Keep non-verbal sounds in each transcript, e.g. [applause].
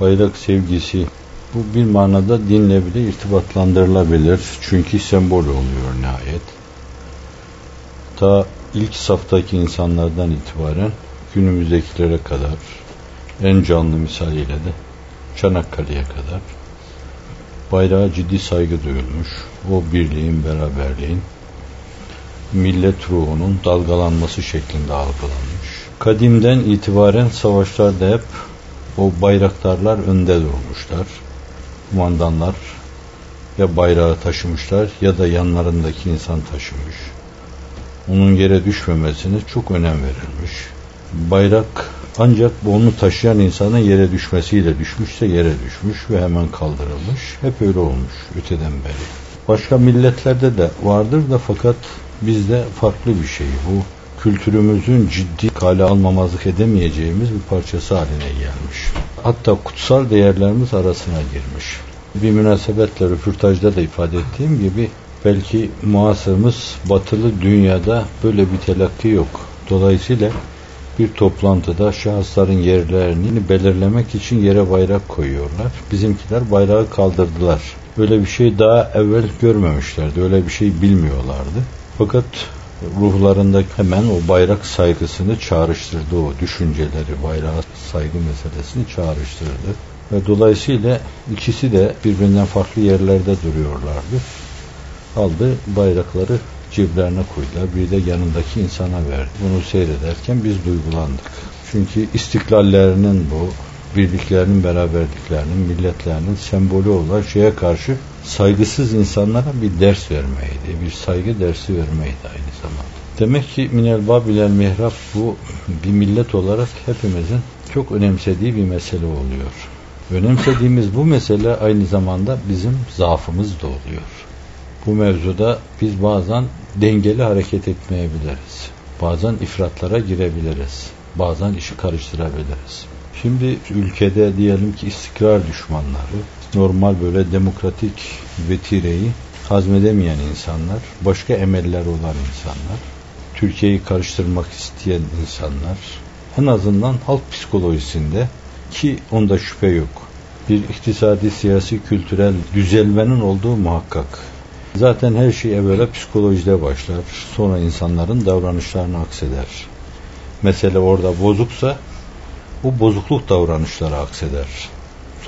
bayrak sevgisi bu bir manada dinle bile irtibatlandırılabilir. Çünkü sembol oluyor nihayet. Ta ilk saftaki insanlardan itibaren günümüzdekilere kadar en canlı misaliyle de Çanakkale'ye kadar bayrağa ciddi saygı duyulmuş. O birliğin, beraberliğin millet ruhunun dalgalanması şeklinde algılanmış. Kadimden itibaren savaşlarda hep o bayraktarlar önde durmuşlar. Kumandanlar ya bayrağı taşımışlar ya da yanlarındaki insan taşımış. Onun yere düşmemesine çok önem verilmiş. Bayrak ancak onu taşıyan insanın yere düşmesiyle düşmüşse yere düşmüş ve hemen kaldırılmış. Hep öyle olmuş öteden beri. Başka milletlerde de vardır da fakat bizde farklı bir şey bu. Kültürümüzün ciddi kale almamazlık edemeyeceğimiz bir parçası haline gelmiş. Hatta kutsal değerlerimiz arasına girmiş. Bir münasebetle röportajda da ifade ettiğim gibi belki muhasırımız batılı dünyada böyle bir telakki yok. Dolayısıyla bir toplantıda şahısların yerlerini belirlemek için yere bayrak koyuyorlar. Bizimkiler bayrağı kaldırdılar. Öyle bir şey daha evvel görmemişlerdi. Öyle bir şey bilmiyorlardı. Fakat ruhlarında hemen o bayrak saygısını çağrıştırdı. O düşünceleri, bayrağa saygı meselesini çağrıştırdı. Ve dolayısıyla ikisi de birbirinden farklı yerlerde duruyorlardı. Aldı bayrakları ceblerine koydular. Bir de yanındaki insana verdi. Bunu seyrederken biz duygulandık. Çünkü istiklallerinin bu, birliklerinin, beraberliklerinin, milletlerinin sembolü olan şeye karşı saygısız insanlara bir ders vermeydi. Bir saygı dersi vermeydi aynı zamanda. Demek ki minel babilel mihrab bu bir millet olarak hepimizin çok önemsediği bir mesele oluyor. Önemsediğimiz bu mesele aynı zamanda bizim zaafımız da oluyor. Bu mevzuda biz bazen dengeli hareket etmeyebiliriz. Bazen ifratlara girebiliriz. Bazen işi karıştırabiliriz. Şimdi ülkede diyelim ki istikrar düşmanları, normal böyle demokratik vetireyi hazmedemeyen insanlar, başka emeller olan insanlar, Türkiye'yi karıştırmak isteyen insanlar, en azından halk psikolojisinde ki onda şüphe yok. Bir iktisadi, siyasi, kültürel düzelmenin olduğu muhakkak. Zaten her şey evvela psikolojide başlar. Sonra insanların davranışlarını akseder. Mesele orada bozuksa bu bozukluk davranışları akseder.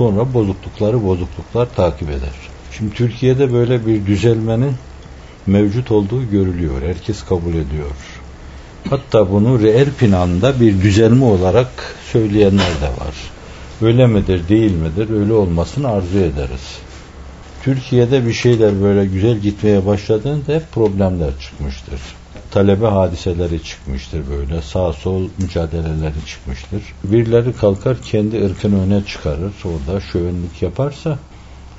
Sonra bozuklukları bozukluklar takip eder. Şimdi Türkiye'de böyle bir düzelmenin mevcut olduğu görülüyor. Herkes kabul ediyor. Hatta bunu reel planda bir düzelme olarak söyleyenler de var. Öyle midir değil midir öyle olmasını arzu ederiz. Türkiye'de bir şeyler böyle güzel gitmeye başladığında hep problemler çıkmıştır. Talebe hadiseleri çıkmıştır böyle. Sağ sol mücadeleleri çıkmıştır. Birileri kalkar kendi ırkını öne çıkarır. Orada şövenlik yaparsa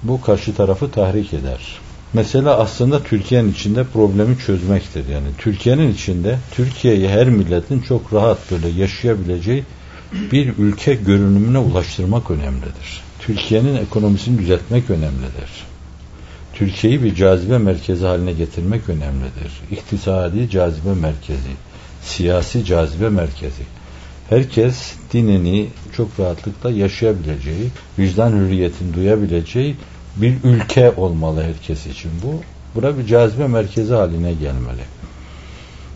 bu karşı tarafı tahrik eder. Mesela aslında Türkiye'nin içinde problemi çözmektir. Yani Türkiye'nin içinde Türkiye'yi her milletin çok rahat böyle yaşayabileceği bir ülke görünümüne ulaştırmak önemlidir. Türkiye'nin ekonomisini düzeltmek önemlidir. Türkiye'yi bir cazibe merkezi haline getirmek önemlidir. İktisadi cazibe merkezi, siyasi cazibe merkezi. Herkes dinini çok rahatlıkla yaşayabileceği, vicdan hürriyetini duyabileceği bir ülke olmalı herkes için bu. Bura bir cazibe merkezi haline gelmeli.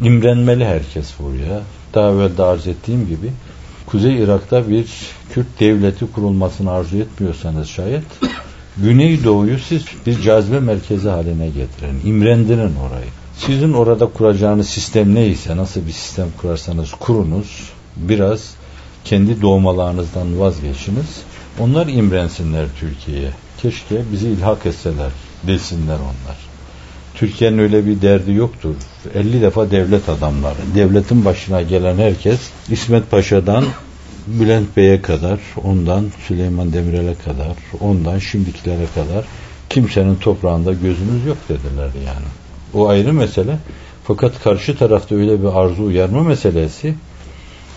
İmrenmeli herkes buraya. Daha evvel de arz ettiğim gibi Kuzey Irak'ta bir Kürt devleti kurulmasını arzu etmiyorsanız şayet Güneydoğu'yu siz bir cazibe merkezi haline getirin. İmrendirin orayı. Sizin orada kuracağınız sistem neyse, nasıl bir sistem kurarsanız kurunuz. Biraz kendi doğmalarınızdan vazgeçiniz. Onlar imrensinler Türkiye'ye. Keşke bizi ilhak etseler, desinler onlar. Türkiye'nin öyle bir derdi yoktur. 50 defa devlet adamları, devletin başına gelen herkes İsmet Paşa'dan Bülent Bey'e kadar, ondan Süleyman Demirel'e kadar, ondan şimdikilere kadar kimsenin toprağında gözümüz yok dediler yani. O ayrı mesele. Fakat karşı tarafta öyle bir arzu uyarma meselesi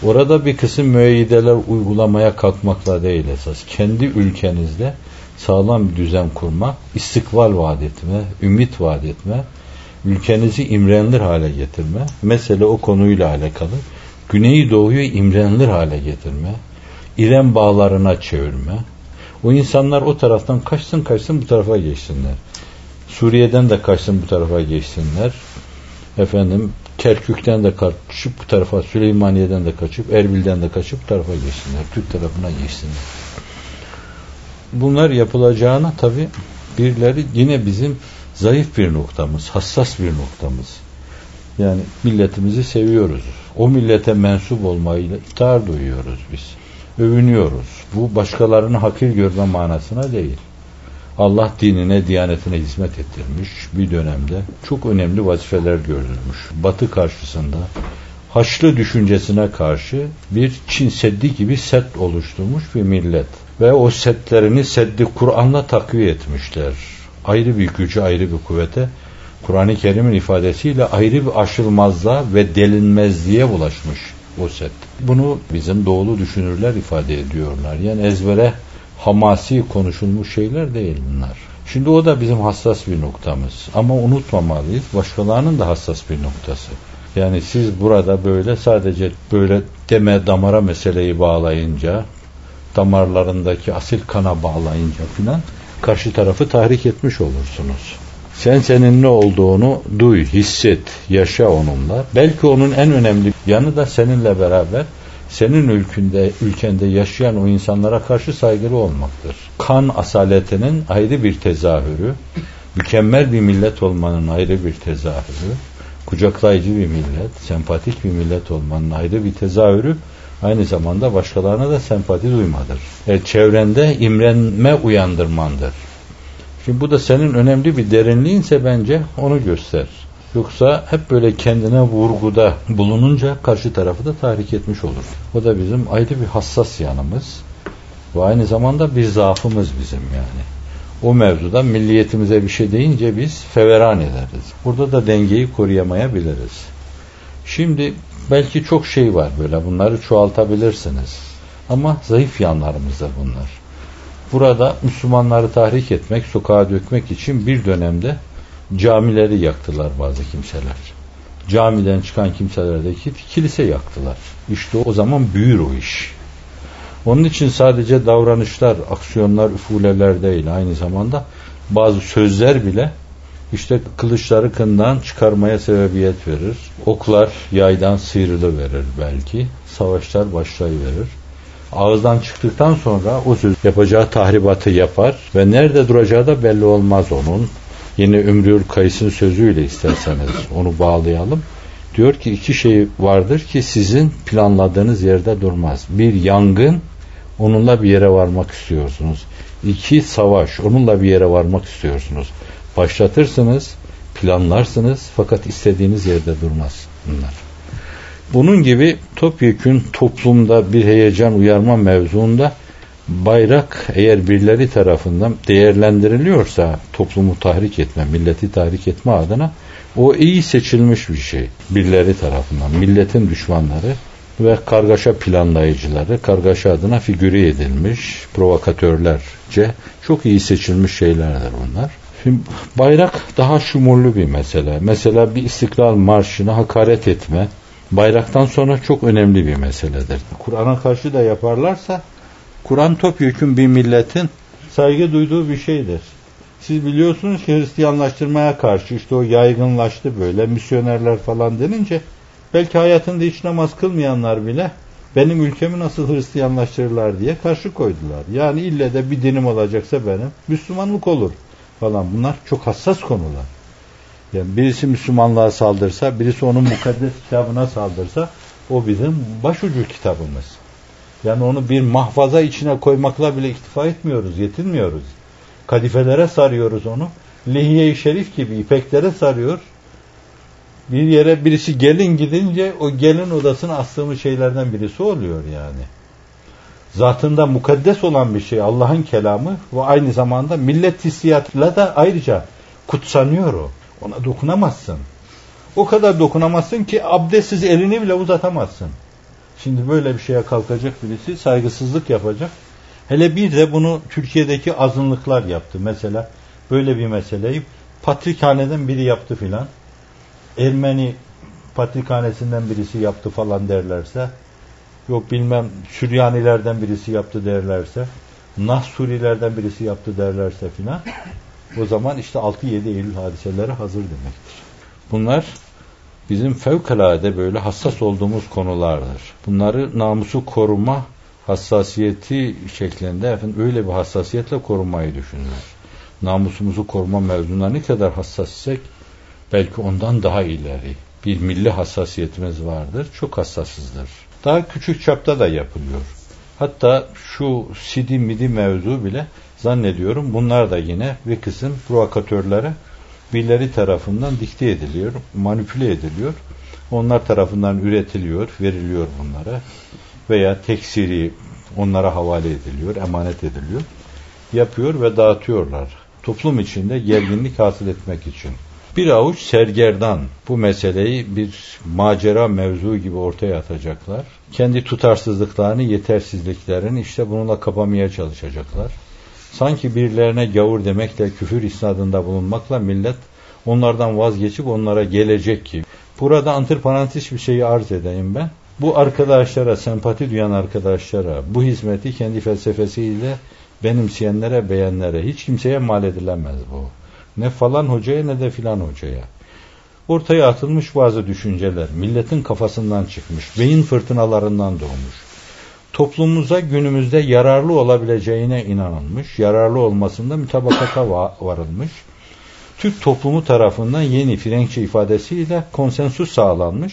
orada bir kısım müeyyideler uygulamaya kalkmakla değil esas. Kendi ülkenizde sağlam bir düzen kurma, istikbal vaat etme, ümit vaat etme, ülkenizi imrenilir hale getirme. Mesele o konuyla alakalı. Güneydoğu'yu imrenilir hale getirme, İrem bağlarına çevirme, O insanlar o taraftan kaçsın kaçsın bu tarafa geçsinler. Suriye'den de kaçsın bu tarafa geçsinler. Efendim Kerkük'ten de kaçıp bu tarafa, Süleymaniye'den de kaçıp, Erbil'den de kaçıp bu tarafa geçsinler. Türk tarafına geçsinler. Bunlar yapılacağına tabi birileri yine bizim zayıf bir noktamız, hassas bir noktamız. Yani milletimizi seviyoruz. O millete mensup olmayla iftihar duyuyoruz biz. Övünüyoruz. Bu başkalarını hakir görme manasına değil. Allah dinine, diyanetine hizmet ettirmiş bir dönemde çok önemli vazifeler gördürmüş. Batı karşısında Haçlı düşüncesine karşı bir Çin Seddi gibi set oluşturmuş bir millet. Ve o setlerini Seddi Kur'an'la takviye etmişler. Ayrı bir gücü, ayrı bir kuvvete Kur'an-ı Kerim'in ifadesiyle ayrı bir aşılmazlığa ve delinmezliğe bulaşmış o set. Bunu bizim doğulu düşünürler ifade ediyorlar. Yani ezbere hamasi konuşulmuş şeyler değil bunlar. Şimdi o da bizim hassas bir noktamız. Ama unutmamalıyız. Başkalarının da hassas bir noktası. Yani siz burada böyle sadece böyle deme damara meseleyi bağlayınca damarlarındaki asil kana bağlayınca filan karşı tarafı tahrik etmiş olursunuz. Sen senin ne olduğunu duy, hisset, yaşa onunla. Belki onun en önemli yanı da seninle beraber senin ülkünde, ülkende yaşayan o insanlara karşı saygılı olmaktır. Kan asaletinin ayrı bir tezahürü, mükemmel bir millet olmanın ayrı bir tezahürü, kucaklayıcı bir millet, sempatik bir millet olmanın ayrı bir tezahürü, aynı zamanda başkalarına da sempati duymadır. E, çevrende imrenme uyandırmandır. Şimdi bu da senin önemli bir derinliğinse bence onu göster. Yoksa hep böyle kendine vurguda bulununca karşı tarafı da tahrik etmiş olur. O da bizim ayrı bir hassas yanımız ve aynı zamanda bir zaafımız bizim yani. O mevzuda milliyetimize bir şey deyince biz feveran ederiz. Burada da dengeyi koruyamayabiliriz. Şimdi belki çok şey var böyle bunları çoğaltabilirsiniz. Ama zayıf yanlarımız da bunlar. Burada Müslümanları tahrik etmek, sokağa dökmek için bir dönemde camileri yaktılar bazı kimseler. Camiden çıkan kimselerdeki kilise yaktılar. İşte o zaman büyür o iş. Onun için sadece davranışlar, aksiyonlar, üfuleler değil aynı zamanda bazı sözler bile işte kılıçları kından çıkarmaya sebebiyet verir. Oklar yaydan sıyrılı verir belki. Savaşlar başlayıverir. Ağızdan çıktıktan sonra o söz yapacağı tahribatı yapar ve nerede duracağı da belli olmaz onun. Yine Ümrül Kayıs'ın sözüyle isterseniz onu bağlayalım. Diyor ki iki şey vardır ki sizin planladığınız yerde durmaz. Bir yangın, onunla bir yere varmak istiyorsunuz. İki savaş, onunla bir yere varmak istiyorsunuz. Başlatırsınız, planlarsınız fakat istediğiniz yerde durmaz bunlar. Bunun gibi topyekün toplumda bir heyecan uyarma mevzuunda bayrak eğer birileri tarafından değerlendiriliyorsa toplumu tahrik etme, milleti tahrik etme adına o iyi seçilmiş bir şey. Birileri tarafından, milletin düşmanları ve kargaşa planlayıcıları, kargaşa adına figüre edilmiş provokatörlerce çok iyi seçilmiş şeylerdir bunlar. Şimdi bayrak daha şumurlu bir mesele. Mesela bir istiklal marşına hakaret etme, bayraktan sonra çok önemli bir meseledir. Kur'an'a karşı da yaparlarsa Kur'an topyekun bir milletin saygı duyduğu bir şeydir. Siz biliyorsunuz ki Hristiyanlaştırmaya karşı işte o yaygınlaştı böyle misyonerler falan denince belki hayatında hiç namaz kılmayanlar bile benim ülkemi nasıl Hristiyanlaştırırlar diye karşı koydular. Yani ille de bir dinim olacaksa benim Müslümanlık olur falan. Bunlar çok hassas konular. Yani birisi Müslümanlığa saldırsa, birisi onun mukaddes [laughs] kitabına saldırsa o bizim başucu kitabımız. Yani onu bir mahfaza içine koymakla bile iktifa etmiyoruz, yetinmiyoruz. Kadifelere sarıyoruz onu. Lihiye-i Şerif gibi ipeklere sarıyor. Bir yere birisi gelin gidince o gelin odasına astığımız şeylerden birisi oluyor yani. Zatında mukaddes olan bir şey Allah'ın kelamı ve aynı zamanda millet hissiyatıyla da ayrıca kutsanıyor o. Ona dokunamazsın. O kadar dokunamazsın ki abdestsiz elini bile uzatamazsın. Şimdi böyle bir şeye kalkacak birisi saygısızlık yapacak. Hele bir de bunu Türkiye'deki azınlıklar yaptı. Mesela böyle bir meseleyi patrikhaneden biri yaptı filan. Ermeni patrikhanesinden birisi yaptı falan derlerse yok bilmem Süryanilerden birisi yaptı derlerse Nah Surilerden birisi yaptı derlerse filan o zaman işte 6-7 Eylül hadiseleri hazır demektir. Bunlar bizim fevkalade böyle hassas olduğumuz konulardır. Bunları namusu koruma hassasiyeti şeklinde efendim öyle bir hassasiyetle korumayı düşünürler. Namusumuzu koruma mevzuna ne kadar hassas isek belki ondan daha ileri bir milli hassasiyetimiz vardır. Çok hassasızdır. Daha küçük çapta da yapılıyor. Hatta şu sidi midi mevzu bile zannediyorum bunlar da yine bir kısım provokatörlere birileri tarafından dikte ediliyor, manipüle ediliyor. Onlar tarafından üretiliyor, veriliyor bunlara. Veya teksiri onlara havale ediliyor, emanet ediliyor. Yapıyor ve dağıtıyorlar. Toplum içinde gerginlik hasıl etmek için. Bir avuç sergerdan bu meseleyi bir macera mevzu gibi ortaya atacaklar. Kendi tutarsızlıklarını, yetersizliklerini işte bununla kapamaya çalışacaklar. Sanki birilerine gavur demekle, küfür isnadında bulunmakla millet onlardan vazgeçip onlara gelecek ki. Burada antiparantez bir şeyi arz edeyim ben. Bu arkadaşlara, sempati duyan arkadaşlara, bu hizmeti kendi felsefesiyle benimseyenlere, beğenlere hiç kimseye mal edilemez bu. Ne falan hocaya ne de filan hocaya. Ortaya atılmış bazı düşünceler, milletin kafasından çıkmış, beyin fırtınalarından doğmuş. Toplumumuza günümüzde yararlı olabileceğine inanılmış, yararlı olmasında mütabakata varılmış. Türk toplumu tarafından yeni Frenkçe ifadesiyle konsensus sağlanmış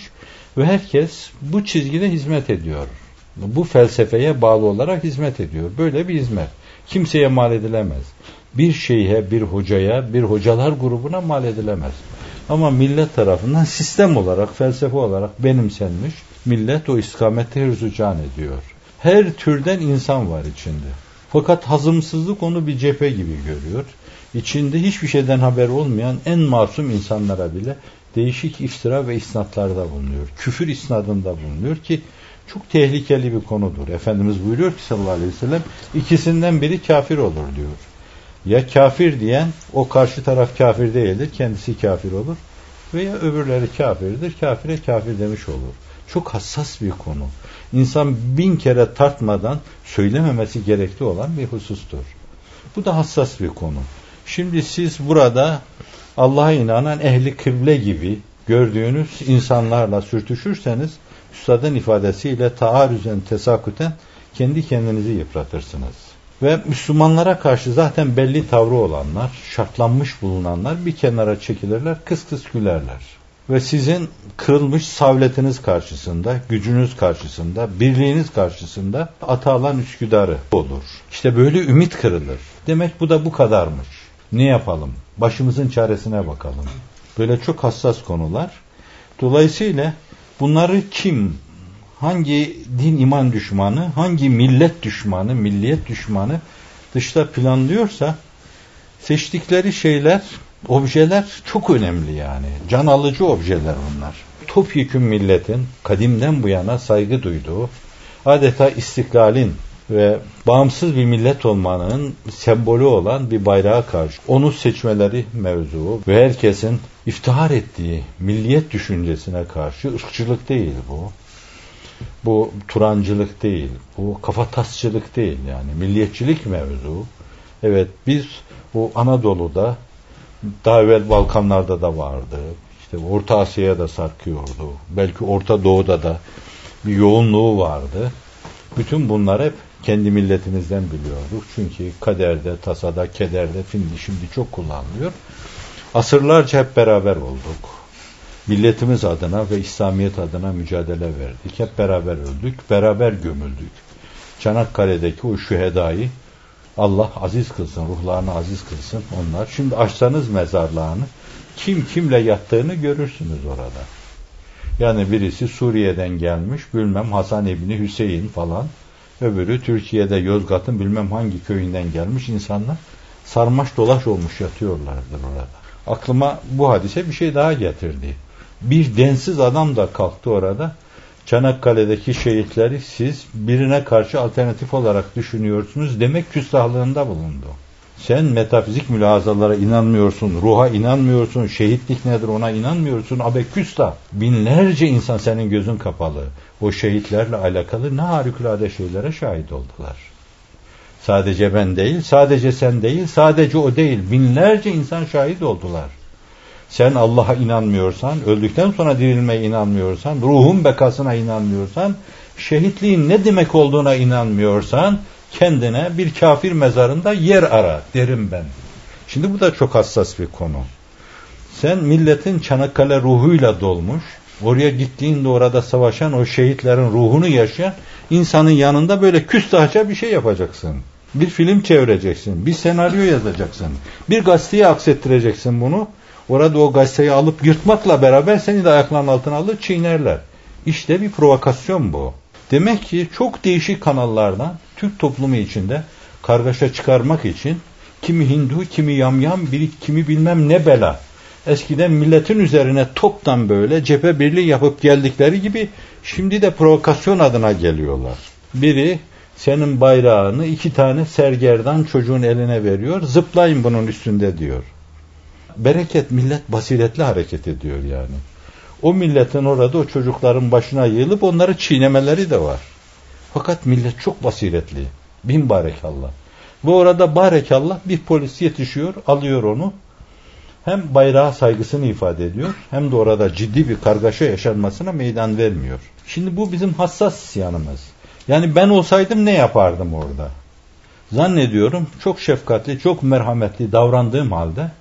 ve herkes bu çizgide hizmet ediyor. Bu felsefeye bağlı olarak hizmet ediyor. Böyle bir hizmet. Kimseye mal edilemez. Bir şeyhe, bir hocaya, bir hocalar grubuna mal edilemez. Ama millet tarafından sistem olarak, felsefe olarak benimsenmiş. Millet o istikamette hırzucan ediyor. Her türden insan var içinde. Fakat hazımsızlık onu bir cephe gibi görüyor. İçinde hiçbir şeyden haber olmayan en masum insanlara bile değişik iftira ve isnatlarda bulunuyor. Küfür isnadında bulunuyor ki çok tehlikeli bir konudur. Efendimiz buyuruyor ki sallallahu aleyhi ve sellem ikisinden biri kafir olur diyor. Ya kafir diyen o karşı taraf kafir değildir, kendisi kafir olur. Veya öbürleri kafirdir, kafire kafir demiş olur. Çok hassas bir konu. İnsan bin kere tartmadan söylememesi gerekli olan bir husustur. Bu da hassas bir konu. Şimdi siz burada Allah'a inanan ehli kıble gibi gördüğünüz insanlarla sürtüşürseniz üstadın ifadesiyle taarüzen tesaküten kendi kendinizi yıpratırsınız. Ve Müslümanlara karşı zaten belli tavrı olanlar, şartlanmış bulunanlar bir kenara çekilirler, kıs kıs gülerler. Ve sizin kırılmış savletiniz karşısında, gücünüz karşısında, birliğiniz karşısında Atalan Üsküdar'ı olur. İşte böyle ümit kırılır. Demek bu da bu kadarmış. Ne yapalım? Başımızın çaresine bakalım. Böyle çok hassas konular. Dolayısıyla bunları kim, hangi din iman düşmanı, hangi millet düşmanı, milliyet düşmanı dışta planlıyorsa seçtikleri şeyler, objeler çok önemli yani. Can alıcı objeler bunlar. Topyekün milletin kadimden bu yana saygı duyduğu, adeta istiklalin ve bağımsız bir millet olmanın sembolü olan bir bayrağa karşı onu seçmeleri mevzu ve herkesin iftihar ettiği milliyet düşüncesine karşı ırkçılık değil bu. Bu turancılık değil, bu kafatasçılık değil yani milliyetçilik mevzu. Evet biz bu Anadolu'da daha evvel Balkanlarda da vardı. İşte Orta Asya'ya da sarkıyordu. Belki Orta Doğu'da da bir yoğunluğu vardı. Bütün bunlar hep kendi milletimizden biliyorduk. Çünkü kaderde, tasada, kederde, şimdi şimdi çok kullanılıyor. Asırlarca hep beraber olduk. Milletimiz adına ve İslamiyet adına mücadele verdik. Hep beraber öldük, beraber gömüldük. Çanakkale'deki o şühedayı Allah aziz kılsın, ruhlarını aziz kılsın onlar. Şimdi açsanız mezarlığını kim kimle yattığını görürsünüz orada. Yani birisi Suriye'den gelmiş, bilmem Hasan İbni Hüseyin falan. Öbürü Türkiye'de Yozgat'ın bilmem hangi köyünden gelmiş insanlar sarmaş dolaş olmuş yatıyorlardır orada. Aklıma bu hadise bir şey daha getirdi. Bir densiz adam da kalktı orada. Çanakkale'deki şehitleri siz birine karşı alternatif olarak düşünüyorsunuz demek küstahlığında bulundu. Sen metafizik mülahazalara inanmıyorsun, ruha inanmıyorsun, şehitlik nedir ona inanmıyorsun. Abe küstah. Binlerce insan senin gözün kapalı. O şehitlerle alakalı ne harikulade şeylere şahit oldular. Sadece ben değil, sadece sen değil, sadece o değil. Binlerce insan şahit oldular. Sen Allah'a inanmıyorsan, öldükten sonra dirilmeye inanmıyorsan, ruhun bekasına inanmıyorsan, şehitliğin ne demek olduğuna inanmıyorsan, kendine bir kafir mezarında yer ara derim ben. Şimdi bu da çok hassas bir konu. Sen milletin Çanakkale ruhuyla dolmuş, oraya gittiğinde orada savaşan o şehitlerin ruhunu yaşayan insanın yanında böyle küstahça bir şey yapacaksın. Bir film çevireceksin, bir senaryo yazacaksın, bir gazeteye aksettireceksin bunu. Orada o gazeteyi alıp yırtmakla beraber seni de ayaklarının altına alır çiğnerler. İşte bir provokasyon bu. Demek ki çok değişik kanallardan Türk toplumu içinde kargaşa çıkarmak için kimi Hindu, kimi yamyam, biri kimi bilmem ne bela. Eskiden milletin üzerine toptan böyle cephe birliği yapıp geldikleri gibi şimdi de provokasyon adına geliyorlar. Biri senin bayrağını iki tane sergerdan çocuğun eline veriyor. Zıplayın bunun üstünde diyor. Bereket millet basiretli hareket ediyor yani. O milletin orada o çocukların başına yığılıp onları çiğnemeleri de var. Fakat millet çok basiretli. Bin barekallah. Ve orada barekallah bir polis yetişiyor, alıyor onu. Hem bayrağa saygısını ifade ediyor, hem de orada ciddi bir kargaşa yaşanmasına meydan vermiyor. Şimdi bu bizim hassas yanımız. Yani ben olsaydım ne yapardım orada? Zannediyorum çok şefkatli, çok merhametli davrandığım halde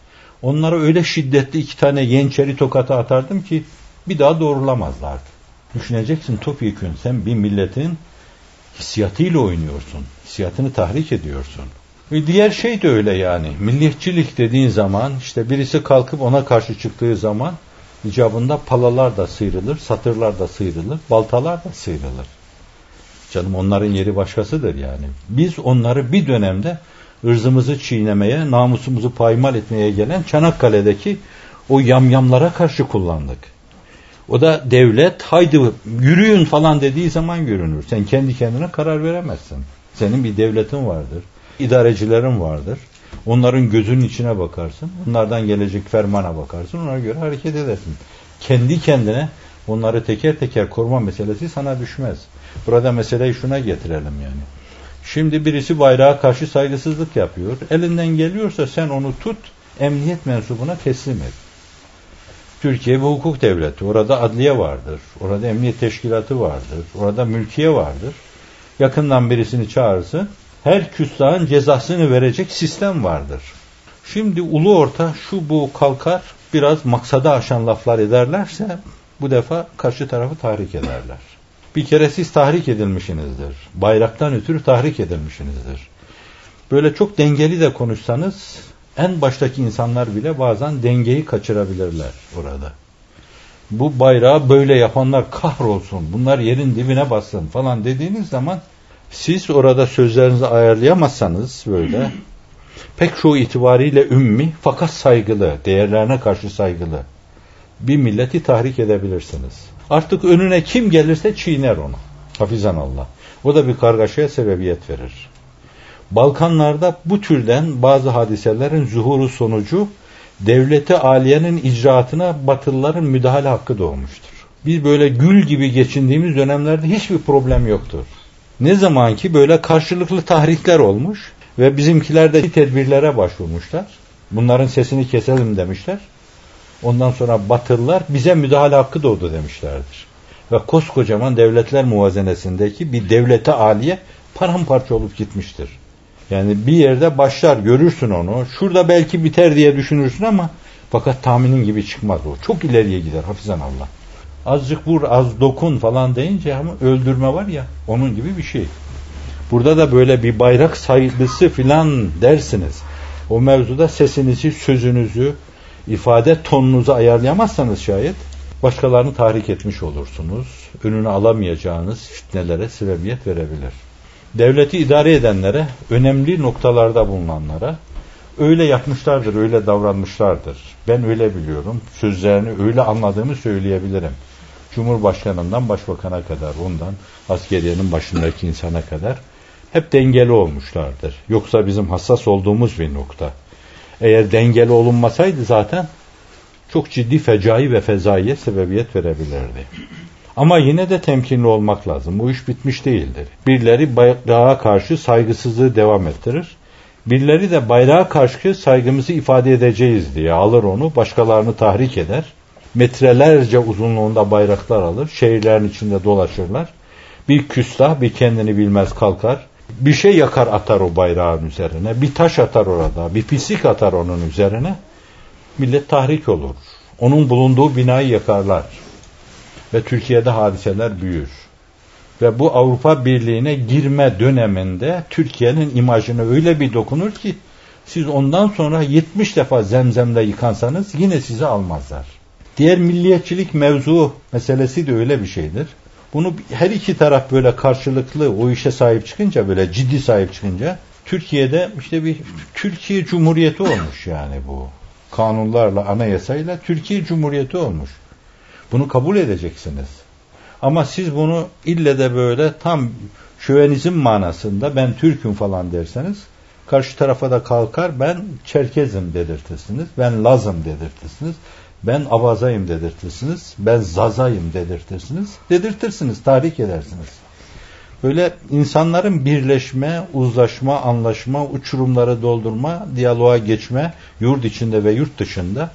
onlara öyle şiddetli iki tane yençeri tokatı atardım ki bir daha doğrulamazlardı. Düşüneceksin topyekün sen bir milletin hissiyatıyla oynuyorsun. Hissiyatını tahrik ediyorsun. Ve diğer şey de öyle yani. Milliyetçilik dediğin zaman işte birisi kalkıp ona karşı çıktığı zaman icabında palalar da sıyrılır, satırlar da sıyrılır, baltalar da sıyrılır. Canım onların yeri başkasıdır yani. Biz onları bir dönemde ırzımızı çiğnemeye, namusumuzu paymal etmeye gelen Çanakkale'deki o yamyamlara karşı kullandık. O da devlet haydi yürüyün falan dediği zaman görünür. Sen kendi kendine karar veremezsin. Senin bir devletin vardır. idarecilerin vardır. Onların gözünün içine bakarsın. Onlardan gelecek fermana bakarsın. Ona göre hareket edersin. Kendi kendine onları teker teker koruma meselesi sana düşmez. Burada meseleyi şuna getirelim yani. Şimdi birisi bayrağa karşı saygısızlık yapıyor. Elinden geliyorsa sen onu tut, emniyet mensubuna teslim et. Türkiye bir hukuk devleti. Orada adliye vardır. Orada emniyet teşkilatı vardır. Orada mülkiye vardır. Yakından birisini çağırsın. Her küstahın cezasını verecek sistem vardır. Şimdi ulu orta şu bu kalkar biraz maksada aşan laflar ederlerse bu defa karşı tarafı tahrik ederler. Bir kere siz tahrik edilmişsinizdir. Bayraktan ötürü tahrik edilmişsinizdir. Böyle çok dengeli de konuşsanız en baştaki insanlar bile bazen dengeyi kaçırabilirler orada. Bu bayrağı böyle yapanlar kahrolsun, bunlar yerin dibine bassın falan dediğiniz zaman siz orada sözlerinizi ayarlayamazsanız böyle [clears throat] pek çoğu itibariyle ümmi fakat saygılı, değerlerine karşı saygılı bir milleti tahrik edebilirsiniz. Artık önüne kim gelirse çiğner onu. Hafizan Allah. O da bir kargaşaya sebebiyet verir. Balkanlarda bu türden bazı hadiselerin zuhuru sonucu devleti aliyenin icraatına batılıların müdahale hakkı doğmuştur. Biz böyle gül gibi geçindiğimiz dönemlerde hiçbir problem yoktur. Ne zaman ki böyle karşılıklı tahrikler olmuş ve bizimkiler de tedbirlere başvurmuşlar. Bunların sesini keselim demişler. Ondan sonra Batılılar bize müdahale hakkı doğdu demişlerdir. Ve koskocaman devletler muvazenesindeki bir devlete aliye paramparça olup gitmiştir. Yani bir yerde başlar görürsün onu. Şurada belki biter diye düşünürsün ama fakat tahminin gibi çıkmaz o. Çok ileriye gider hafizan Allah. Azıcık vur az dokun falan deyince ama öldürme var ya onun gibi bir şey. Burada da böyle bir bayrak saygısı filan dersiniz. O mevzuda sesinizi, sözünüzü, ifade tonunuzu ayarlayamazsanız şayet başkalarını tahrik etmiş olursunuz. Önünü alamayacağınız fitnelere sebebiyet verebilir. Devleti idare edenlere, önemli noktalarda bulunanlara öyle yapmışlardır, öyle davranmışlardır. Ben öyle biliyorum. Sözlerini öyle anladığımı söyleyebilirim. Cumhurbaşkanından başbakana kadar, ondan askeriyenin başındaki insana kadar hep dengeli olmuşlardır. Yoksa bizim hassas olduğumuz bir nokta. Eğer dengeli olunmasaydı zaten çok ciddi fecai ve fezaiye sebebiyet verebilirdi. Ama yine de temkinli olmak lazım. Bu iş bitmiş değildir. Birileri bayrağa karşı saygısızlığı devam ettirir. Birileri de bayrağa karşı saygımızı ifade edeceğiz diye alır onu, başkalarını tahrik eder. Metrelerce uzunluğunda bayraklar alır, şehirlerin içinde dolaşırlar. Bir küstah, bir kendini bilmez kalkar. Bir şey yakar atar o bayrağın üzerine, bir taş atar orada, bir pislik atar onun üzerine. Millet tahrik olur. Onun bulunduğu binayı yakarlar. Ve Türkiye'de hadiseler büyür. Ve bu Avrupa Birliği'ne girme döneminde Türkiye'nin imajına öyle bir dokunur ki siz ondan sonra 70 defa zemzemle yıkansanız yine sizi almazlar. Diğer milliyetçilik mevzu meselesi de öyle bir şeydir. Bunu her iki taraf böyle karşılıklı o işe sahip çıkınca böyle ciddi sahip çıkınca Türkiye'de işte bir Türkiye Cumhuriyeti olmuş yani bu. Kanunlarla, anayasayla Türkiye Cumhuriyeti olmuş. Bunu kabul edeceksiniz. Ama siz bunu ille de böyle tam şövenizm manasında ben Türk'üm falan derseniz karşı tarafa da kalkar ben Çerkezim dedirtirsiniz. Ben Lazım dedirtirsiniz. Ben Avazayım dedirtirsiniz. Ben Zazayım dedirtirsiniz. Dedirtirsiniz, tahrik edersiniz. Böyle insanların birleşme, uzlaşma, anlaşma, uçurumları doldurma, diyaloğa geçme, yurt içinde ve yurt dışında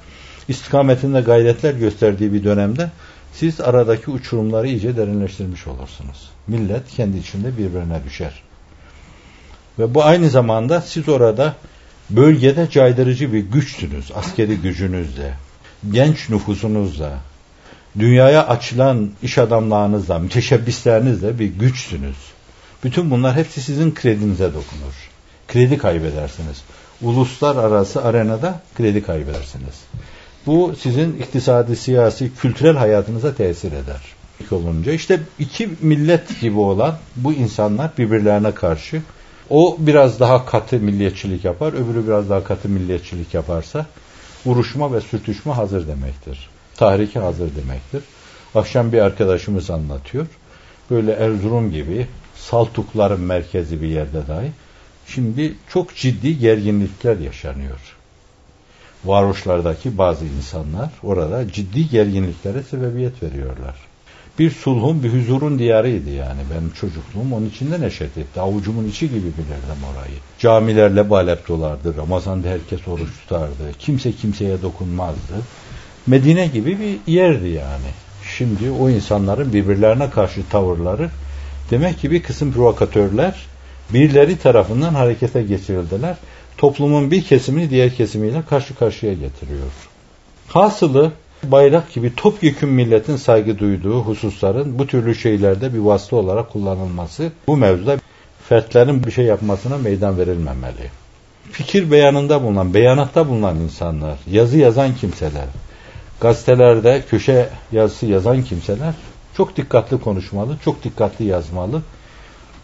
istikametinde gayretler gösterdiği bir dönemde siz aradaki uçurumları iyice derinleştirmiş olursunuz. Millet kendi içinde birbirine düşer. Ve bu aynı zamanda siz orada bölgede caydırıcı bir güçsünüz. Askeri gücünüzle, genç nüfusunuzla, dünyaya açılan iş adamlarınızla, müteşebbislerinizle bir güçsünüz. Bütün bunlar hepsi sizin kredinize dokunur. Kredi kaybedersiniz. Uluslararası arenada kredi kaybedersiniz. Bu sizin iktisadi, siyasi, kültürel hayatınıza tesir eder. Olunca işte iki millet gibi olan bu insanlar birbirlerine karşı o biraz daha katı milliyetçilik yapar, öbürü biraz daha katı milliyetçilik yaparsa vuruşma ve sürtüşme hazır demektir. Tahrike hazır demektir. Akşam bir arkadaşımız anlatıyor. Böyle Erzurum gibi Saltukların merkezi bir yerde dahi şimdi çok ciddi gerginlikler yaşanıyor varoşlardaki bazı insanlar orada ciddi gerginliklere sebebiyet veriyorlar. Bir sulhun, bir huzurun diyarıydı yani. Benim çocukluğum onun içinde neşet etti. Avucumun içi gibi bilirdim orayı. Camilerle balep dolardı. Ramazan'da herkes oruç tutardı. Kimse kimseye dokunmazdı. Medine gibi bir yerdi yani. Şimdi o insanların birbirlerine karşı tavırları demek ki bir kısım provokatörler birileri tarafından harekete geçirildiler toplumun bir kesimini diğer kesimiyle karşı karşıya getiriyor. Hasılı bayrak gibi topyekün milletin saygı duyduğu hususların bu türlü şeylerde bir vasıta olarak kullanılması bu mevzuda fertlerin bir şey yapmasına meydan verilmemeli. Fikir beyanında bulunan, beyanatta bulunan insanlar, yazı yazan kimseler, gazetelerde köşe yazısı yazan kimseler çok dikkatli konuşmalı, çok dikkatli yazmalı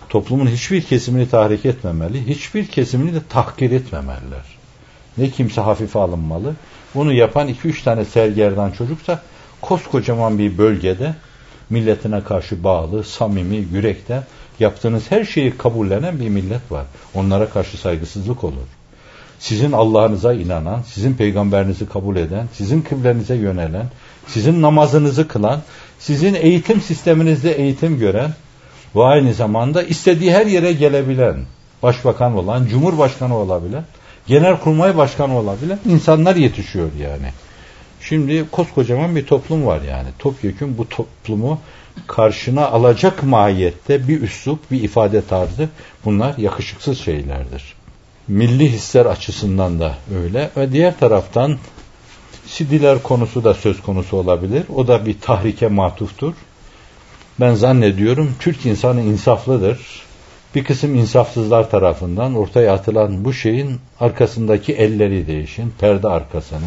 toplumun hiçbir kesimini tahrik etmemeli, hiçbir kesimini de tahkir etmemeliler. Ne kimse hafife alınmalı. Bunu yapan iki üç tane sergerdan çocuksa koskocaman bir bölgede milletine karşı bağlı, samimi, yürekten yaptığınız her şeyi kabullenen bir millet var. Onlara karşı saygısızlık olur. Sizin Allah'ınıza inanan, sizin peygamberinizi kabul eden, sizin kıblenize yönelen, sizin namazınızı kılan, sizin eğitim sisteminizde eğitim gören, ve aynı zamanda istediği her yere gelebilen, başbakan olan, cumhurbaşkanı olabilen, genelkurmay başkanı olabilen insanlar yetişiyor yani. Şimdi koskocaman bir toplum var yani. Topyekun bu toplumu karşına alacak mahiyette bir üslup, bir ifade tarzı bunlar yakışıksız şeylerdir. Milli hisler açısından da öyle ve diğer taraftan Sidiler konusu da söz konusu olabilir. O da bir tahrike matuftur. Ben zannediyorum Türk insanı insaflıdır. Bir kısım insafsızlar tarafından ortaya atılan bu şeyin arkasındaki elleri değişin, perde arkasını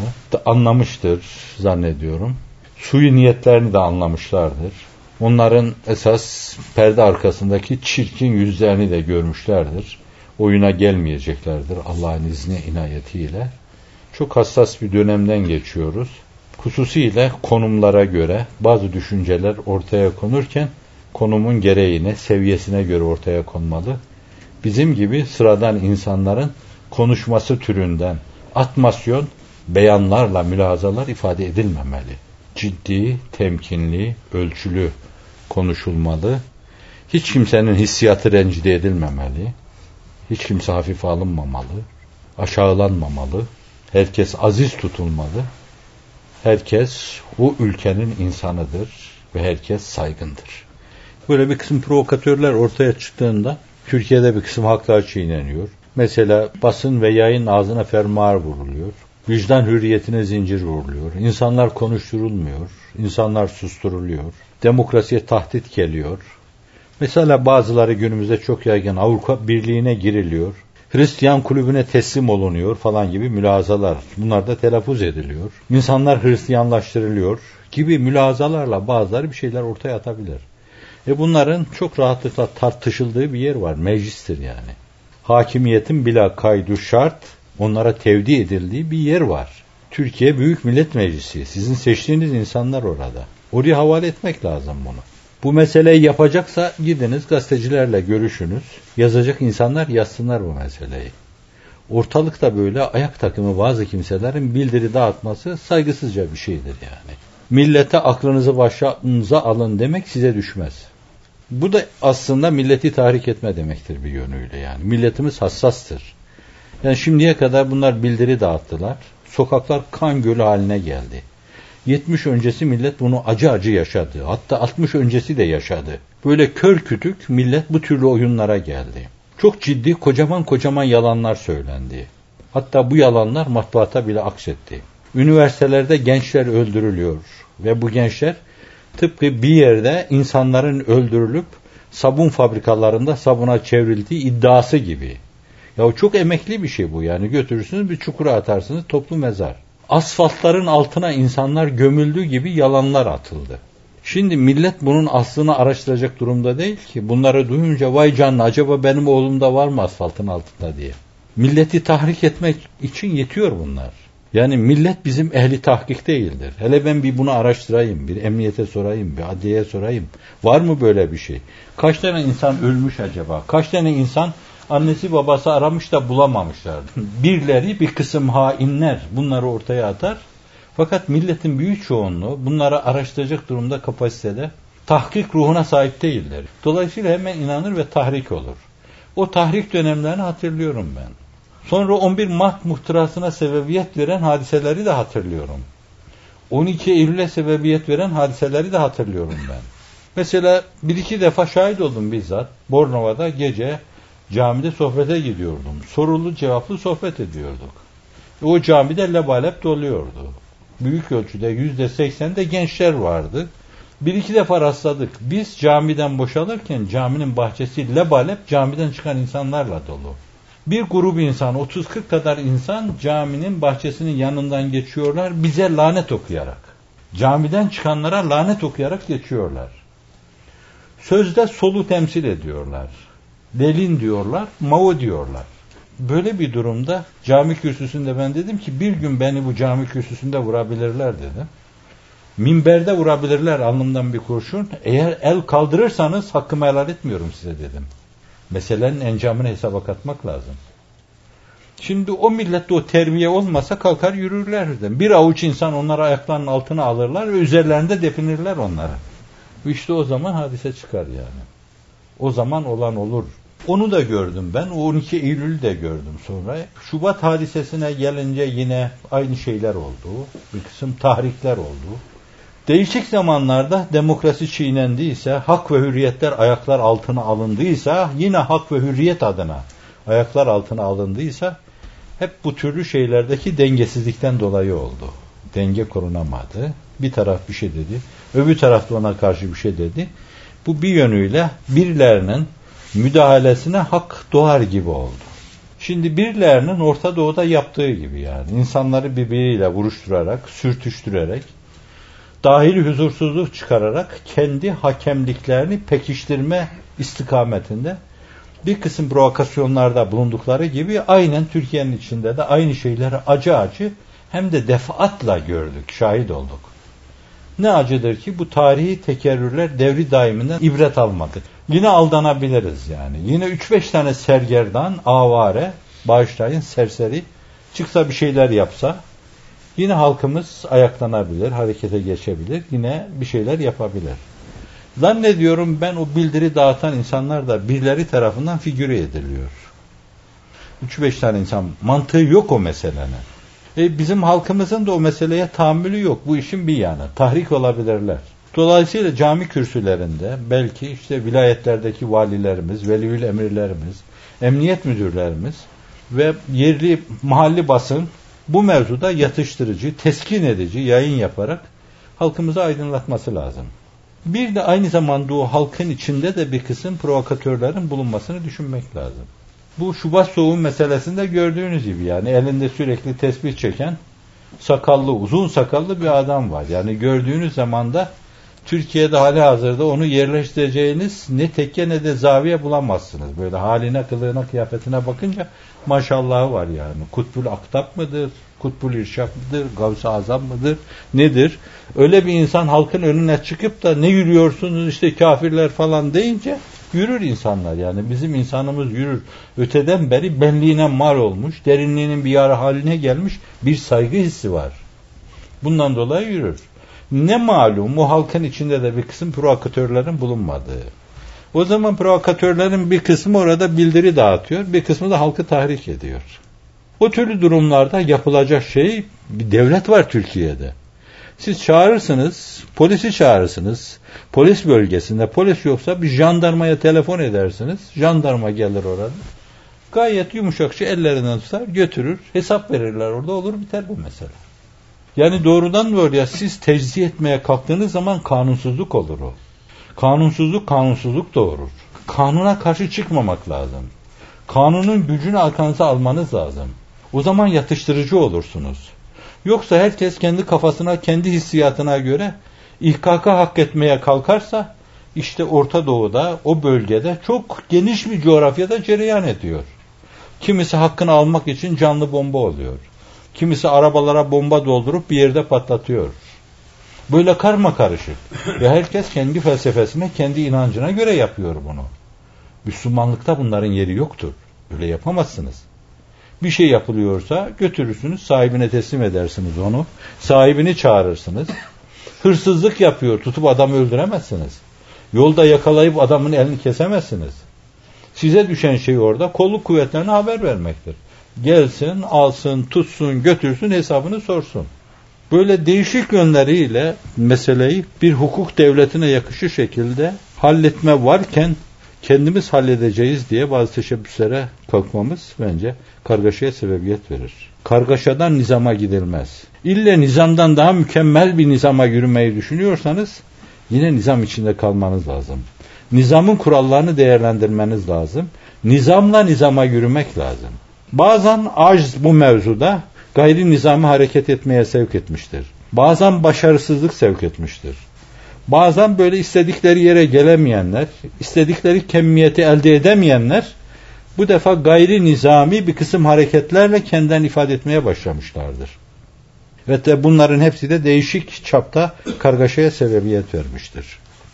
anlamıştır zannediyorum. Suyu niyetlerini de anlamışlardır. Onların esas perde arkasındaki çirkin yüzlerini de görmüşlerdir. Oyuna gelmeyeceklerdir Allah'ın izni inayetiyle. Çok hassas bir dönemden geçiyoruz. Hususiyle konumlara göre bazı düşünceler ortaya konurken konumun gereğine, seviyesine göre ortaya konmalı. Bizim gibi sıradan insanların konuşması türünden atmasyon, beyanlarla mülazalar ifade edilmemeli. Ciddi, temkinli, ölçülü konuşulmalı. Hiç kimsenin hissiyatı rencide edilmemeli. Hiç kimse hafife alınmamalı. Aşağılanmamalı. Herkes aziz tutulmalı. Herkes bu ülkenin insanıdır ve herkes saygındır. Böyle bir kısım provokatörler ortaya çıktığında Türkiye'de bir kısım haklar çiğneniyor. Mesela basın ve yayın ağzına fermuar vuruluyor. Vicdan hürriyetine zincir vuruluyor. İnsanlar konuşturulmuyor. İnsanlar susturuluyor. Demokrasiye tahdit geliyor. Mesela bazıları günümüzde çok yaygın Avrupa Birliği'ne giriliyor. Hristiyan kulübüne teslim olunuyor falan gibi mülazalar. Bunlar da telaffuz ediliyor. İnsanlar Hristiyanlaştırılıyor gibi mülazalarla bazıları bir şeyler ortaya atabilir. E bunların çok rahatlıkla tartışıldığı bir yer var. Meclistir yani. Hakimiyetin bila kaydu şart onlara tevdi edildiği bir yer var. Türkiye Büyük Millet Meclisi. Sizin seçtiğiniz insanlar orada. Oraya havale etmek lazım bunu. Bu meseleyi yapacaksa gidiniz gazetecilerle görüşünüz. Yazacak insanlar yazsınlar bu meseleyi. Ortalıkta böyle ayak takımı bazı kimselerin bildiri dağıtması saygısızca bir şeydir yani. Millete aklınızı başınıza alın demek size düşmez. Bu da aslında milleti tahrik etme demektir bir yönüyle yani. Milletimiz hassastır. Yani şimdiye kadar bunlar bildiri dağıttılar. Sokaklar kan gölü haline geldi. 70 öncesi millet bunu acı acı yaşadı. Hatta 60 öncesi de yaşadı. Böyle kör kütük millet bu türlü oyunlara geldi. Çok ciddi kocaman kocaman yalanlar söylendi. Hatta bu yalanlar matbaata bile aksetti. Üniversitelerde gençler öldürülüyor ve bu gençler tıpkı bir yerde insanların öldürülüp sabun fabrikalarında sabuna çevrildiği iddiası gibi. Ya çok emekli bir şey bu yani götürürsünüz bir çukura atarsınız toplu mezar. Asfaltların altına insanlar gömüldüğü gibi yalanlar atıldı. Şimdi millet bunun aslını araştıracak durumda değil ki. Bunları duyunca vay canına acaba benim oğlumda var mı asfaltın altında diye. Milleti tahrik etmek için yetiyor bunlar. Yani millet bizim ehli tahkik değildir. Hele ben bir bunu araştırayım, bir emniyete sorayım, bir adliyeye sorayım. Var mı böyle bir şey? Kaç tane insan ölmüş acaba? Kaç tane insan annesi babası aramış da bulamamışlar. [laughs] Birleri bir kısım hainler bunları ortaya atar. Fakat milletin büyük çoğunluğu bunları araştıracak durumda kapasitede tahkik ruhuna sahip değiller. Dolayısıyla hemen inanır ve tahrik olur. O tahrik dönemlerini hatırlıyorum ben. Sonra 11 Mart muhtırasına sebebiyet veren hadiseleri de hatırlıyorum. 12 Eylül'e sebebiyet veren hadiseleri de hatırlıyorum ben. Mesela bir iki defa şahit oldum bizzat. Bornova'da gece camide sohbete gidiyordum. Sorulu cevaplı sohbet ediyorduk. E o camide lebalep doluyordu. Büyük ölçüde yüzde seksende gençler vardı. Bir iki defa rastladık. Biz camiden boşalırken caminin bahçesi lebalep camiden çıkan insanlarla dolu. Bir grup insan, 30-40 kadar insan caminin bahçesinin yanından geçiyorlar bize lanet okuyarak. Camiden çıkanlara lanet okuyarak geçiyorlar. Sözde solu temsil ediyorlar. Delin diyorlar, Mao diyorlar. Böyle bir durumda cami kürsüsünde ben dedim ki bir gün beni bu cami kürsüsünde vurabilirler dedim. Minberde vurabilirler alnımdan bir kurşun. Eğer el kaldırırsanız hakkımı helal etmiyorum size dedim. Meselenin encamını hesaba katmak lazım. Şimdi o millette o terbiye olmasa kalkar yürürler. Bir avuç insan onları ayaklarının altına alırlar ve üzerlerinde definirler onları. İşte o zaman hadise çıkar yani. O zaman olan olur. Onu da gördüm ben. O 12 Eylül'ü de gördüm sonra. Şubat hadisesine gelince yine aynı şeyler oldu. Bir kısım tahrikler oldu. Değişik zamanlarda demokrasi çiğnendiyse, hak ve hürriyetler ayaklar altına alındıysa, yine hak ve hürriyet adına ayaklar altına alındıysa, hep bu türlü şeylerdeki dengesizlikten dolayı oldu. Denge korunamadı. Bir taraf bir şey dedi, öbür taraf da ona karşı bir şey dedi. Bu bir yönüyle birilerinin müdahalesine hak doğar gibi oldu. Şimdi birilerinin Orta Doğu'da yaptığı gibi yani insanları birbiriyle vuruşturarak, sürtüştürerek, dahil huzursuzluk çıkararak kendi hakemliklerini pekiştirme istikametinde bir kısım provokasyonlarda bulundukları gibi aynen Türkiye'nin içinde de aynı şeyleri acı acı hem de defaatla gördük, şahit olduk. Ne acıdır ki bu tarihi tekerrürler devri daiminden ibret almadı. Yine aldanabiliriz yani. Yine 3-5 tane sergerdan, avare, bağışlayın, serseri çıksa bir şeyler yapsa yine halkımız ayaklanabilir, harekete geçebilir, yine bir şeyler yapabilir. Zannediyorum ben o bildiri dağıtan insanlar da birileri tarafından figüre ediliyor. 3-5 tane insan mantığı yok o meselenin. E bizim halkımızın da o meseleye tahammülü yok. Bu işin bir yanı. Tahrik olabilirler. Dolayısıyla cami kürsülerinde belki işte vilayetlerdeki valilerimiz, veliül emirlerimiz, emniyet müdürlerimiz ve yerli mahalli basın bu mevzuda yatıştırıcı, teskin edici yayın yaparak halkımızı aydınlatması lazım. Bir de aynı zamanda o halkın içinde de bir kısım provokatörlerin bulunmasını düşünmek lazım. Bu Şubat soğuğu meselesinde gördüğünüz gibi yani elinde sürekli tesbih çeken sakallı, uzun sakallı bir adam var. Yani gördüğünüz zaman da Türkiye'de hali hazırda onu yerleştireceğiniz ne tekke ne de zaviye bulamazsınız. Böyle haline, kılığına, kıyafetine bakınca maşallahı var yani. Kutbul Aktap mıdır? Kutbul İrşad mıdır? Gavs-ı Azam mıdır? Nedir? Öyle bir insan halkın önüne çıkıp da ne yürüyorsunuz işte kafirler falan deyince yürür insanlar yani. Bizim insanımız yürür. Öteden beri benliğine mal olmuş, derinliğinin bir yarı haline gelmiş bir saygı hissi var. Bundan dolayı yürür. Ne malum o halkın içinde de bir kısım provokatörlerin bulunmadığı. O zaman provokatörlerin bir kısmı orada bildiri dağıtıyor, bir kısmı da halkı tahrik ediyor. O türlü durumlarda yapılacak şey bir devlet var Türkiye'de. Siz çağırırsınız, polisi çağırırsınız. Polis bölgesinde polis yoksa bir jandarmaya telefon edersiniz. Jandarma gelir orada. Gayet yumuşakça ellerinden tutar, götürür, hesap verirler orada olur biter bu mesele. Yani doğrudan doğruya siz tecziye etmeye kalktığınız zaman kanunsuzluk olur o. Kanunsuzluk kanunsuzluk doğurur. Kanuna karşı çıkmamak lazım. Kanunun gücünü arkanıza almanız lazım. O zaman yatıştırıcı olursunuz. Yoksa herkes kendi kafasına, kendi hissiyatına göre ihkaka hak etmeye kalkarsa işte Orta Doğu'da, o bölgede çok geniş bir coğrafyada cereyan ediyor. Kimisi hakkını almak için canlı bomba oluyor. Kimisi arabalara bomba doldurup bir yerde patlatıyor. Böyle karma karışık. Ve herkes kendi felsefesine, kendi inancına göre yapıyor bunu. Müslümanlıkta bunların yeri yoktur. Öyle yapamazsınız. Bir şey yapılıyorsa götürürsünüz, sahibine teslim edersiniz onu. Sahibini çağırırsınız. Hırsızlık yapıyor, tutup adamı öldüremezsiniz. Yolda yakalayıp adamın elini kesemezsiniz. Size düşen şey orada kolluk kuvvetlerine haber vermektir. Gelsin, alsın, tutsun, götürsün, hesabını sorsun. Böyle değişik yönleriyle meseleyi bir hukuk devletine yakışır şekilde halletme varken kendimiz halledeceğiz diye bazı teşebbüslere kalkmamız bence kargaşaya sebebiyet verir. Kargaşadan nizama gidilmez. İlle nizamdan daha mükemmel bir nizama yürümeyi düşünüyorsanız yine nizam içinde kalmanız lazım. Nizamın kurallarını değerlendirmeniz lazım. Nizamla nizama yürümek lazım. Bazen acz bu mevzuda gayri nizami hareket etmeye sevk etmiştir. Bazen başarısızlık sevk etmiştir. Bazen böyle istedikleri yere gelemeyenler, istedikleri kemmiyeti elde edemeyenler bu defa gayri nizami bir kısım hareketlerle kendilerini ifade etmeye başlamışlardır. Ve de bunların hepsi de değişik çapta kargaşaya sebebiyet vermiştir.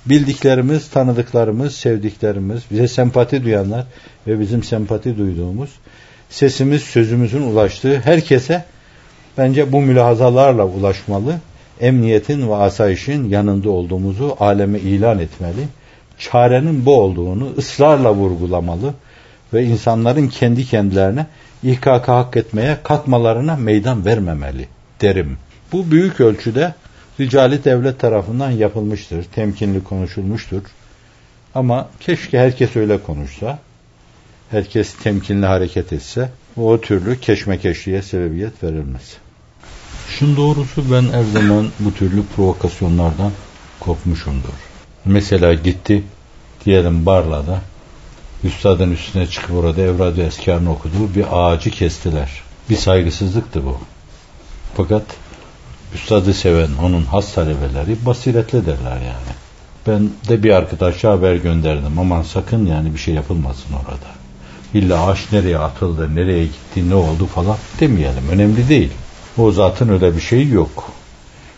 Bildiklerimiz, tanıdıklarımız, sevdiklerimiz, bize sempati duyanlar ve bizim sempati duyduğumuz, sesimiz, sözümüzün ulaştığı herkese bence bu mülahazalarla ulaşmalı emniyetin ve asayişin yanında olduğumuzu aleme ilan etmeli. Çarenin bu olduğunu ısrarla vurgulamalı ve insanların kendi kendilerine İHKK hak etmeye kalkmalarına meydan vermemeli derim. Bu büyük ölçüde ricali devlet tarafından yapılmıştır, temkinli konuşulmuştur. Ama keşke herkes öyle konuşsa, herkes temkinli hareket etse, o türlü keşmekeşliğe sebebiyet verilmez. Şun doğrusu ben her zaman bu türlü provokasyonlardan kopmuşumdur. Mesela gitti diyelim Barla'da üstadın üstüne çıkıp orada evradı eskarını okuduğu bir ağacı kestiler. Bir saygısızlıktı bu. Fakat üstadı seven onun has talebeleri basiretli derler yani. Ben de bir arkadaşa haber gönderdim. Aman sakın yani bir şey yapılmasın orada. İlla ağaç nereye atıldı, nereye gitti, ne oldu falan demeyelim. Önemli değil. O zatın öyle bir şeyi yok.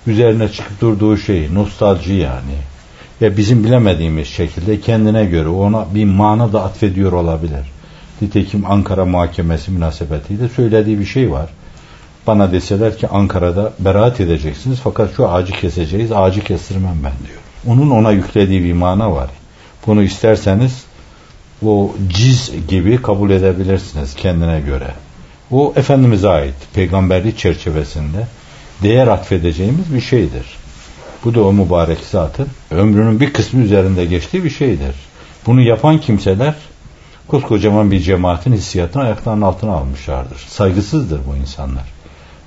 Üzerine çıkıp durduğu şey nostalji yani. Ve bizim bilemediğimiz şekilde kendine göre ona bir mana da atfediyor olabilir. Nitekim Ankara Muhakemesi münasebetiyle söylediği bir şey var. Bana deseler ki Ankara'da beraat edeceksiniz fakat şu ağacı keseceğiz, ağacı kestirmem ben diyor. Onun ona yüklediği bir mana var. Bunu isterseniz o ciz gibi kabul edebilirsiniz kendine göre. O Efendimiz'e ait peygamberlik çerçevesinde değer atfedeceğimiz bir şeydir. Bu da o mübarek zatın ömrünün bir kısmı üzerinde geçtiği bir şeydir. Bunu yapan kimseler koskocaman bir cemaatin hissiyatını ayaklarının altına almışlardır. Saygısızdır bu insanlar.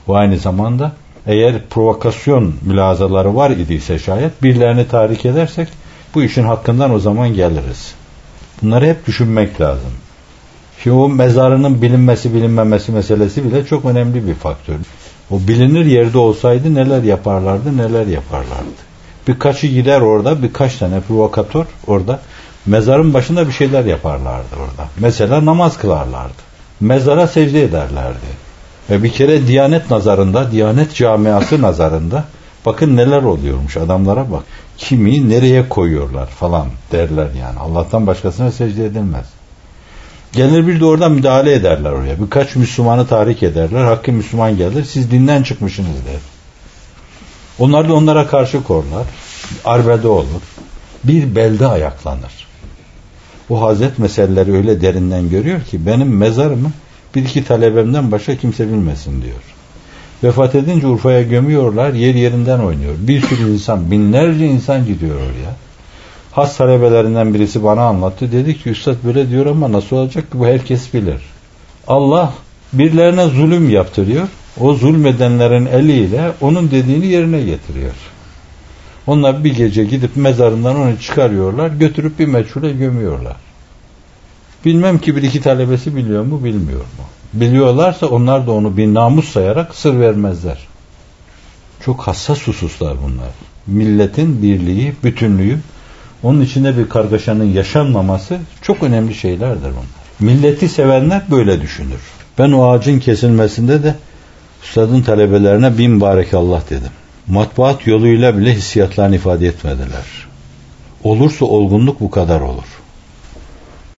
Bu aynı zamanda eğer provokasyon mülazaları var idiyse şayet birilerini tahrik edersek bu işin hakkından o zaman geliriz. Bunları hep düşünmek lazım. Şimdi o mezarının bilinmesi bilinmemesi meselesi bile çok önemli bir faktör. O bilinir yerde olsaydı neler yaparlardı neler yaparlardı. Birkaçı gider orada birkaç tane provokatör orada mezarın başında bir şeyler yaparlardı orada. Mesela namaz kılarlardı. Mezara secde ederlerdi. Ve bir kere Diyanet nazarında, Diyanet camiası nazarında bakın neler oluyormuş adamlara bak. Kimi nereye koyuyorlar falan derler yani. Allah'tan başkasına secde edilmez. Gelir bir de orada müdahale ederler oraya. Birkaç Müslümanı tahrik ederler. Hakkı Müslüman gelir. Siz dinden çıkmışsınız der. Onlar da onlara karşı korlar. Arbede olur. Bir belde ayaklanır. Bu hazret meseleleri öyle derinden görüyor ki benim mezarımı bir iki talebemden başka kimse bilmesin diyor. Vefat edince Urfa'ya gömüyorlar, yer yerinden oynuyor. Bir sürü insan, binlerce insan gidiyor oraya. Has talebelerinden birisi bana anlattı. Dedi ki üstad böyle diyor ama nasıl olacak ki bu herkes bilir. Allah birilerine zulüm yaptırıyor. O zulmedenlerin eliyle onun dediğini yerine getiriyor. Onlar bir gece gidip mezarından onu çıkarıyorlar, götürüp bir meçhule gömüyorlar. Bilmem ki bir iki talebesi biliyor mu, bilmiyor mu? Biliyorlarsa onlar da onu bir namus sayarak sır vermezler. Çok hassas hususlar bunlar. Milletin birliği, bütünlüğü, onun içinde bir kargaşanın yaşanmaması çok önemli şeylerdir bunlar. Milleti sevenler böyle düşünür. Ben o ağacın kesilmesinde de üstadın talebelerine bin Allah dedim. Matbuat yoluyla bile hissiyatlarını ifade etmediler. Olursa olgunluk bu kadar olur.